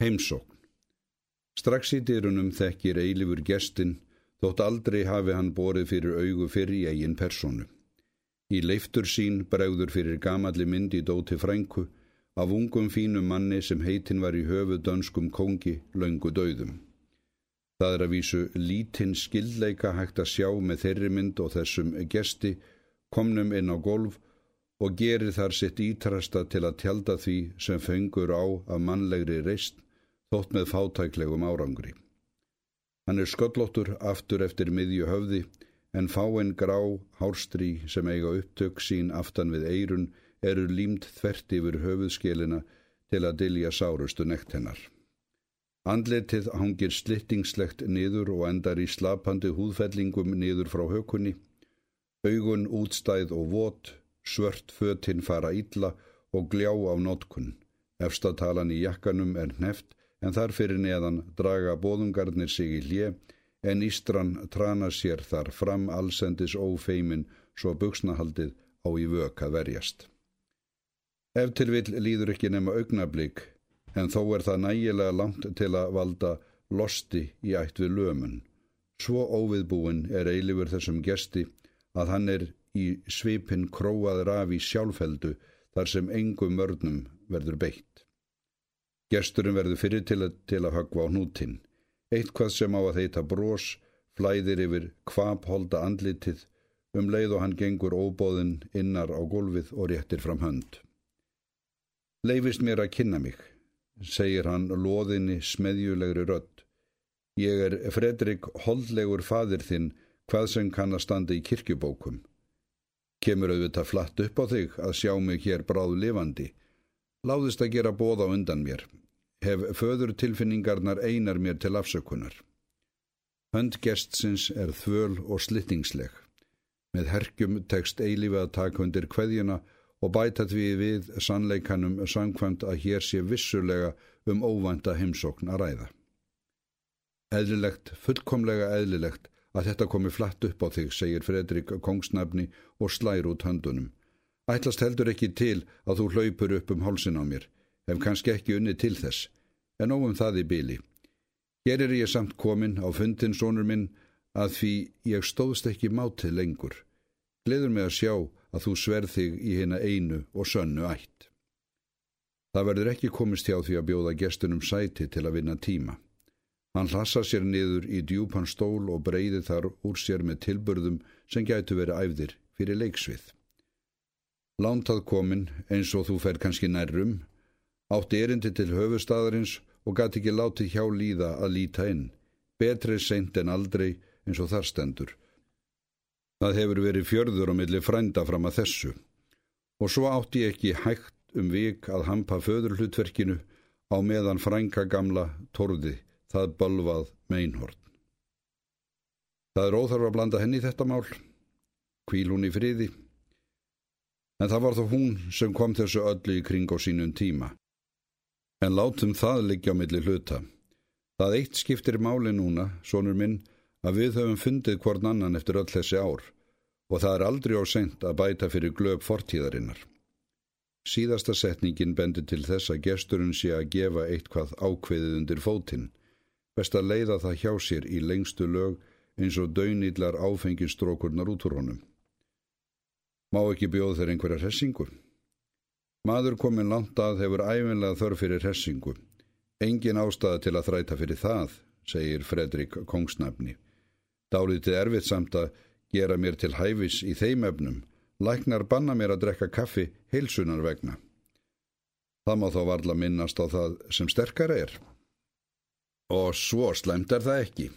Heimsókn Strax í dyrunum þekkir eilifur gestin þótt aldrei hafi hann borið fyrir augu fyrir í eigin personu. Í leiftur sín bregður fyrir gamalli myndi dóti frænku af ungum fínum manni sem heitin var í höfu dönskum kongi laungu döðum. Það er að vísu lítinn skildleika hægt að sjá með þeirri mynd og þessum gesti komnum inn á golf og gerir þar sitt ítrasta til að tjálta því sem fengur á af mannlegri reist þótt með fátæklegum árangri. Hann er sköllóttur aftur eftir miðju höfði en fáinn grá hárstrí sem eiga upptök sín aftan við eirun eru límt þvert yfir höfuðskélina til að dilja sárustu nekt hennar. Andletið hangir slittingslegt niður og endar í slapandi húðfellingum niður frá hökunni. Augun útstæð og vot, svört fötinn fara ítla og gljá á nótkunn. Efstatalan í jakkanum er hneft en þar fyrir neðan draga bóðungarnir sig í hlje en Ístran trana sér þar fram allsendis ófeimin svo buksnahaldið á í vök að verjast. Ef til vill líður ekki nema augnablík en þó er það nægilega langt til að valda losti í ætt við lömun. Svo óviðbúin er eilifur þessum gesti að hann er í svipin króaður af í sjálfheldu þar sem engum vörnum verður beitt. Gesturum verður fyrir til að, til að högva á hnútin. Eitthvað sem á að þeita brós flæðir yfir kvapholda andlitið um leið og hann gengur óbóðinn innar á gólfið og réttir fram hönd. Leifist mér að kynna mig, segir hann loðinni smeðjulegri rödd. Ég er Fredrik holdlegur fadir þinn hvað sem kann að standa í kirkjubókum. Kemur auðvitað flatt upp á þig að sjá mig hér bráðu lifandi. Láðist að gera bóð á undan mér hef föður tilfinningarnar einar mér til afsökunar. Hönd gestsins er þvöl og slittingsleg. Með herkjum tekst eilífi að taka undir kveðjuna og bæta því við sannleikanum samkvæmt að hér sé vissulega um óvænta heimsókn að ræða. Eðlilegt, fullkomlega eðlilegt að þetta komi flatt upp á þig, segir Fredrik kongsnafni og slær út höndunum. Ætlast heldur ekki til að þú hlaupur upp um hálsin á mér hef kannski ekki unni til þess, en óum það í byli. Hér er ég samt komin á fundin sónur minn að því ég stóðst ekki mátið lengur. Gleður mig að sjá að þú sverð þig í hérna einu og sönnu ætt. Það verður ekki komist hjá því að bjóða gestunum sæti til að vinna tíma. Hann hlassa sér niður í djúpan stól og breyði þar úr sér með tilbörðum sem gætu verið æfðir fyrir leiksvið. Lántað komin eins og þú fer kannski nærrum átti erindi til höfustadarins og gæti ekki láti hjá líða að líta inn, betri seint en aldrei eins og þar stendur. Það hefur verið fjörður og milli frænda fram að þessu og svo átti ekki hægt um vik að hampa föðurhlutverkinu á meðan frænka gamla torði það bölvað meinhort. Það er óþarf að blanda henni þetta mál, kvíl hún í friði, en það var þó hún sem kom þessu öllu í kring á sínum tíma. En látum það liggja á milli hluta. Það eitt skiptir máli núna, sonur minn, að við höfum fundið hvort annan eftir öll þessi ár og það er aldrei á sent að bæta fyrir glöp fortíðarinnar. Síðasta setningin bendir til þess að gesturinn sé að gefa eitthvað ákveðið undir fótinn, best að leiða það hjá sér í lengstu lög eins og daunillar áfengistrókurnar út úr honum. Má ekki bjóð þeir einhverja hressingu? Maður komin langt að hefur æfinlega þörf fyrir hessingu. Engin ástæða til að þræta fyrir það, segir Fredrik Kongsnafni. Dálítið erfitt samt að gera mér til hæfis í þeim efnum. Læknar banna mér að drekka kaffi heilsunar vegna. Það má þá varla minnast á það sem sterkara er. Og svo slemt er það ekki.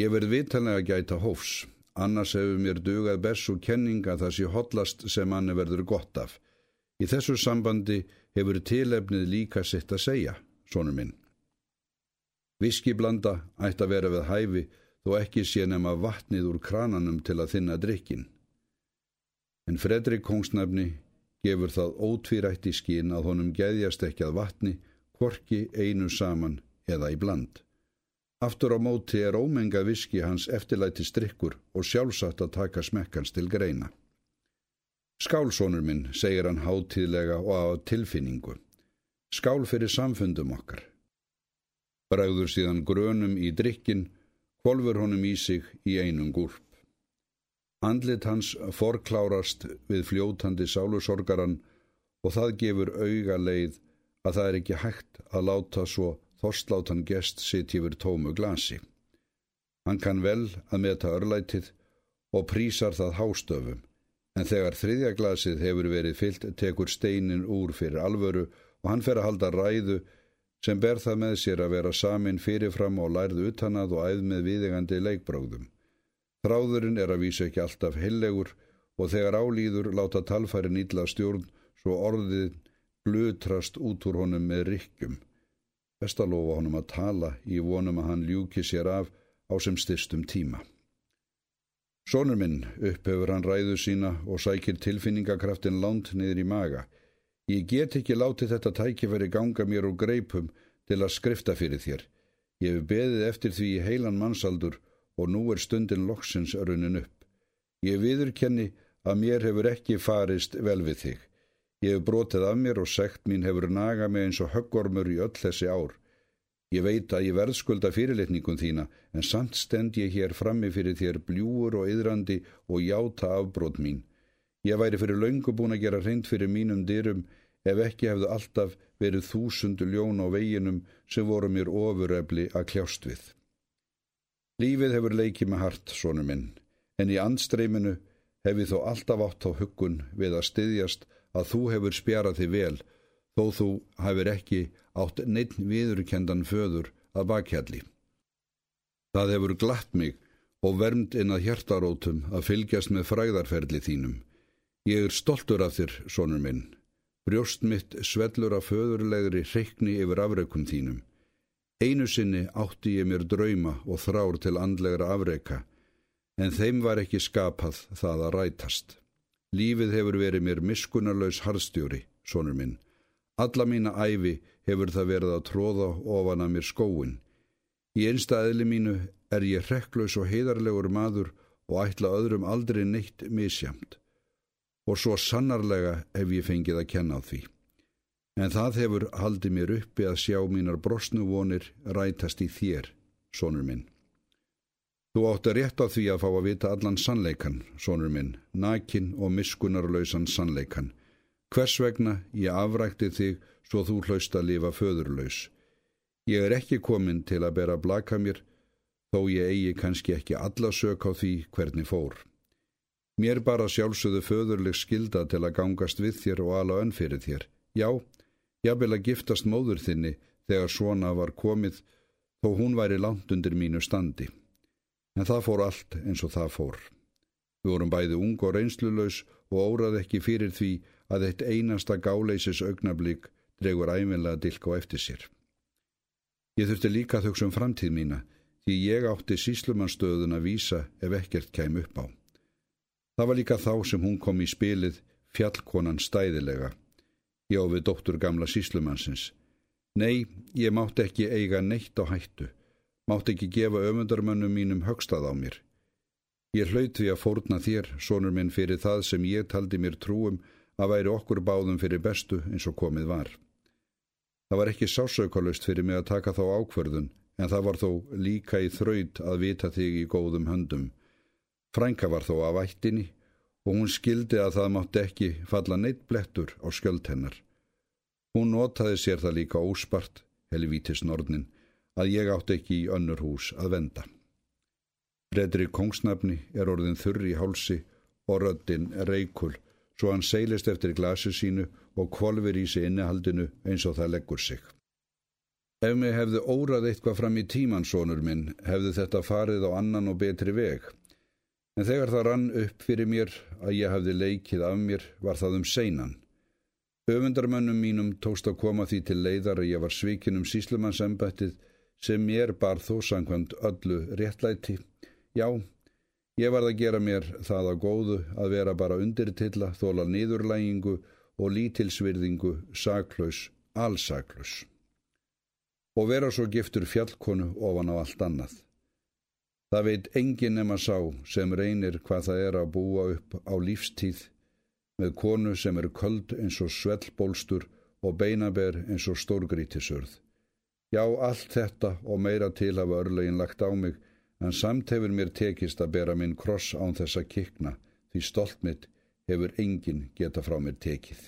Ég verð vitanlega gæta hófs. Annars hefur mér dugað bessu kenninga það sé hotlast sem manni verður gott af. Í þessu sambandi hefur tilefnið líka sitt að segja, sónur minn. Viskiblanda ætti að vera við hæfi þó ekki sé nema vatnið úr krananum til að þinna drikkin. En Fredrik Kongsnafni gefur það ótvírætt í skín að honum geðjast ekki að vatni, korki einu saman eða í bland. Aftur á móti er ómenga viski hans eftirlæti strikkur og sjálfsagt að taka smekkans til greina. Skálsónur minn, segir hann hátíðlega og á tilfinningu. Skál fyrir samfundum okkar. bregður síðan grönum í drikkin, kvolfur honum í sig í einum gúlp. Andlit hans forklárast við fljótandi sálusorgaran og það gefur auga leið að það er ekki hægt að láta svo þorslátan gest sitt yfir tómu glasi. Hann kann vel að meta örlætið og prísar það hástöfum, en þegar þriðja glasið hefur verið fyllt tekur steinin úr fyrir alvöru og hann fer að halda ræðu sem ber það með sér að vera samin fyrirfram og lærðu utanað og æð með viðegandi leikbráðum. Þráðurinn er að vísa ekki alltaf heillegur og þegar álýður láta talfæri nýtla stjórn svo orðið blutrast út úr honum með rykkjum. Best að lofa honum að tala í vonum að hann ljúki sér af á sem styrstum tíma. Sónur minn upphefur hann ræðu sína og sækir tilfinningakraftin lánt niður í maga. Ég get ekki látið þetta tækifæri ganga mér úr greipum til að skrifta fyrir þér. Ég hef beðið eftir því í heilan mannsaldur og nú er stundin loksins örunin upp. Ég viðurkenni að mér hefur ekki farist vel við þig. Ég hef brotið af mér og sekt mín hefur nagað mig eins og höggormur í öll þessi ár. Ég veit að ég verðskulda fyrirlitningum þína en samt stend ég hér frammi fyrir þér bljúur og yðrandi og játa afbrót mín. Ég væri fyrir laungu búin að gera reynd fyrir mínum dyrum ef ekki hefðu alltaf verið þúsundu ljón á veginum sem voru mér ofurefli að kljást við. Lífið hefur leikið með hart, sónu minn, en í andstreyminu hef ég þó alltaf átt á huggun við að styðjast að þú hefur spjarað þig vel, þó þú hefur ekki átt neitt viðurkendan föður að bakhjalli. Það hefur glatt mig og vermt inn að hjartarótum að fylgjast með fræðarferli þínum. Ég er stoltur af þér, sonur minn. Brjóst mitt svellur af föðurlegri hreikni yfir afreikum þínum. Einu sinni átti ég mér drauma og þrár til andlegra afreika, en þeim var ekki skapað það að rætast. Lífið hefur verið mér miskunarlaus harðstjóri, sonur minn. Alla mína æfi hefur það verið að tróða ofan að mér skóin. Í einsta eðli mínu er ég hrekklaus og heiðarlegur maður og ætla öðrum aldrei neitt misjamt og svo sannarlega hef ég fengið að kenna því. En það hefur haldið mér uppi að sjá mínar brosnuvonir rætast í þér, sonur minn. Þú átti rétt á því að fá að vita allan sannleikan, sonur minn, nakin og miskunarlausan sannleikan. Hvers vegna ég afrækti þig svo þú hlaust að lifa föðurlaus. Ég er ekki komin til að bera blaka mér, þó ég eigi kannski ekki alla sök á því hvernig fór. Mér bara sjálfsögðu föðurleg skilda til að gangast við þér og ala önn fyrir þér. Já, ég vil að giftast móður þinni þegar svona var komið þó hún væri langt undir mínu standi. En það fór allt eins og það fór. Við vorum bæði ung og reynslulaus og órað ekki fyrir því að eitt einasta gáleisis augnablík dregur æminlega dilk á eftir sér. Ég þurfti líka þau sem framtíð mína því ég átti síslumannstöðun að vísa ef ekkert kem upp á. Það var líka þá sem hún kom í spilið fjallkonan stæðilega. Já við dóttur gamla síslumannsins. Nei, ég mátt ekki eiga neitt á hættu. Mátt ekki gefa öfundarmönnum mínum högstað á mér. Ég hlaut því að fórna þér, sonur minn, fyrir það sem ég taldi mér trúum að væri okkur báðum fyrir bestu eins og komið var. Það var ekki sásaukalust fyrir mig að taka þá ákverðun, en það var þó líka í þraut að vita þig í góðum höndum. Frænka var þó af ættinni og hún skildi að það mátti ekki falla neitt blettur á skjöld hennar. Hún notaði sér það líka óspart, helvítis norðnin, að ég átti ekki í önnur hús að venda. Fredrik Kongsnafni er orðin þurri í hálsi og röddin reykul, svo hann seilist eftir glasu sínu og kvolver í sig innihaldinu eins og það leggur sig. Ef mig hefði órað eitthvað fram í tímansónur minn, hefði þetta farið á annan og betri veg. En þegar það rann upp fyrir mér að ég hafði leikið af mér var það um seinan. Öfundarmönnum mínum tókst að koma því til leiðar að ég var svikin um síslumannsembættið sem mér bar þó sangkvæmt öllu réttlæti. Já, ég varð að gera mér það að góðu að vera bara undirtilla, þóla niðurlægingu og lítilsvirðingu, saklaus, allsaklaus. Og vera svo giftur fjallkonu ofan á allt annað. Það veit engin nema sá sem reynir hvað það er að búa upp á lífstíð með konu sem er köld eins og svellbólstur og beinaber eins og stórgrítisörð. Já, allt þetta og meira til hafa örlegin lagt á mig, en samt hefur mér tekist að bera minn kross án þessa kikna, því stolt mitt hefur enginn geta frá mér tekið.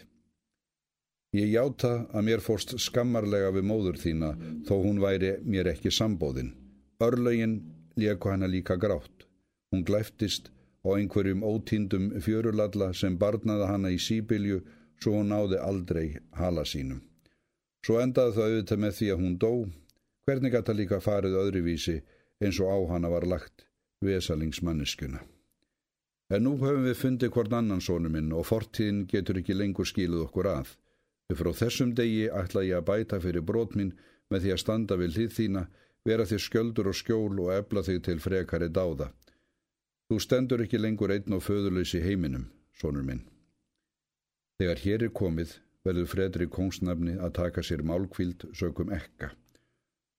Ég játa að mér fórst skammarlega við móður þína, þó hún væri mér ekki sambóðin. Örlegin leku hana líka grátt. Hún glæftist og einhverjum ótýndum fjörulalla sem barnaði hana í síbilju svo hún náði aldrei hala sínum. Svo endaði það auðvitað með því að hún dó. Hvernig gæta líka farið öðruvísi eins og á hana var lagt vesalingsmanneskuna. En nú höfum við fundið hvort annan sónu minn og fortíðin getur ekki lengur skiluð okkur að. Frá þessum degi ætla ég að bæta fyrir brot minn með því að standa við hlið þína, vera þér sköldur og skjól og ebla þig til frekari dáða. Þú stendur ekki lengur einn og föðurleysi heiminum, sónur minn. Þegar hér er komið, verður Fredri Kongsnafni að taka sér málkvíld sökum ekka.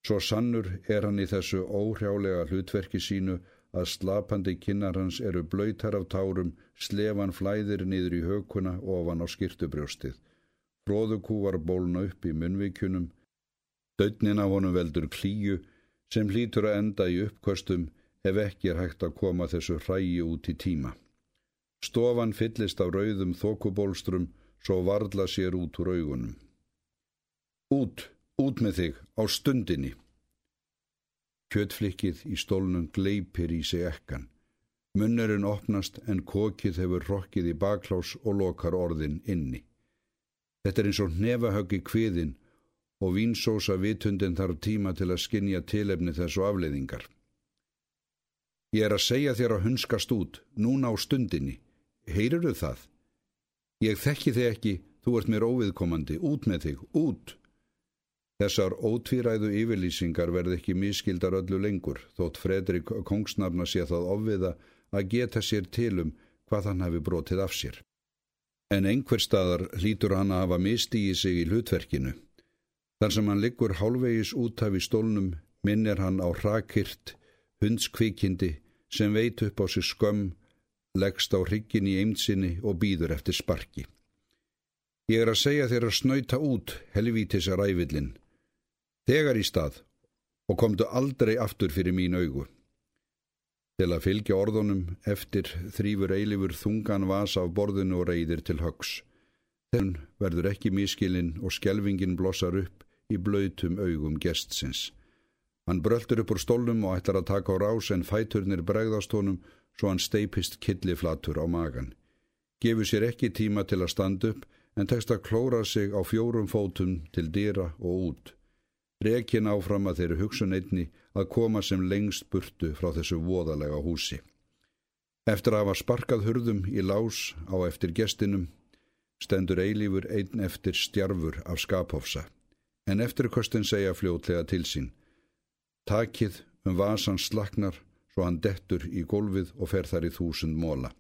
Svo sannur er hann í þessu óhrjálega hlutverki sínu að slapandi kinnar hans eru blöytar af tárum, slefan flæðir niður í hökuna ofan á skýrtubrjóstið. Fróðukúvar bólna upp í munvíkunum, dögnin af honum veldur klíu sem hlýtur að enda í uppkostum ef ekki er hægt að koma þessu hrægi út í tíma. Stofan fyllist af rauðum þokubólstrum svo varðla sér út úr augunum. Út! Út með þig á stundinni. Kjötflikkið í stólnum gleipir í sig ekkan. Munnurinn opnast en kokið hefur rokkið í baklás og lokar orðin inni. Þetta er eins og nefahöggi kviðin og vínsósa vitundin þarf tíma til að skinja tilefni þessu afleiðingar. Ég er að segja þér að hunskast út, núna á stundinni. Heyrir þau það? Ég þekki þig ekki, þú ert mér óviðkomandi, út með þig, út! Þessar ótvíræðu yfirlýsingar verð ekki miskildar öllu lengur, þótt Fredrik Kongsnafna sé það ofviða að geta sér tilum hvað hann hafi brotið af sér. En einhver staðar hlýtur hann að hafa mistíið sig í hlutverkinu. Þar sem hann liggur hálfvegis út af í stólnum minnir hann á hrakirt, hundskvikindi sem veit upp á sig skömm, leggst á hryggin í eimtsinni og býður eftir sparki. Ég er að segja þér að snöyta út helvítis að ræfillin þegar í stað og komdu aldrei aftur fyrir mín augu. Til að fylgja orðunum eftir þrýfur eilifur þungan vasa af borðinu og reyðir til högs. Þenn verður ekki miskilinn og skjelvingin blossar upp í blöytum augum gestsins. Hann bröldur upp úr stólnum og ætlar að taka á rás en fæturnir bregðast honum svo hann steipist killiflatur á magan. Gefur sér ekki tíma til að standa upp en tekst að klóra sig á fjórum fótum til dýra og út. Rekin áfram að þeirri hugsun einni að koma sem lengst burtu frá þessu voðalega húsi. Eftir að hafa sparkað hurðum í lás á eftir gestinum, stendur eilífur einn eftir stjarfur af skaphofsa, en eftirkostin segja fljótlega til sín. Takið um vasan slagnar svo hann dettur í gólfið og fer þar í þúsund móla.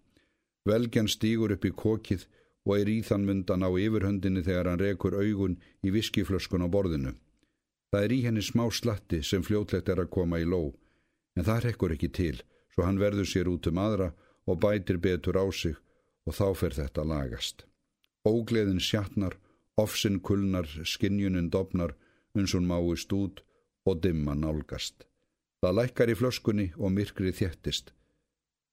Velgjan stýgur upp í kokið og er í þann mundan á yfirhöndinni þegar hann rekur augun í viskiflöskun á borðinu. Það er í henni smá slatti sem fljótlegt er að koma í ló, en það rekkur ekki til, svo hann verður sér út um aðra og bætir betur á sig og þá fer þetta lagast. Ógleðin sjatnar, ofsinn kulnar, skinnjunin dopnar, uns hún máist út og dimma nálgast. Það lækkar í flöskunni og myrkri þjættist.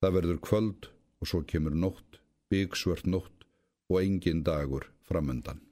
Það verður kvöld og svo kemur nótt, byggsvört nótt og engin dagur framöndan.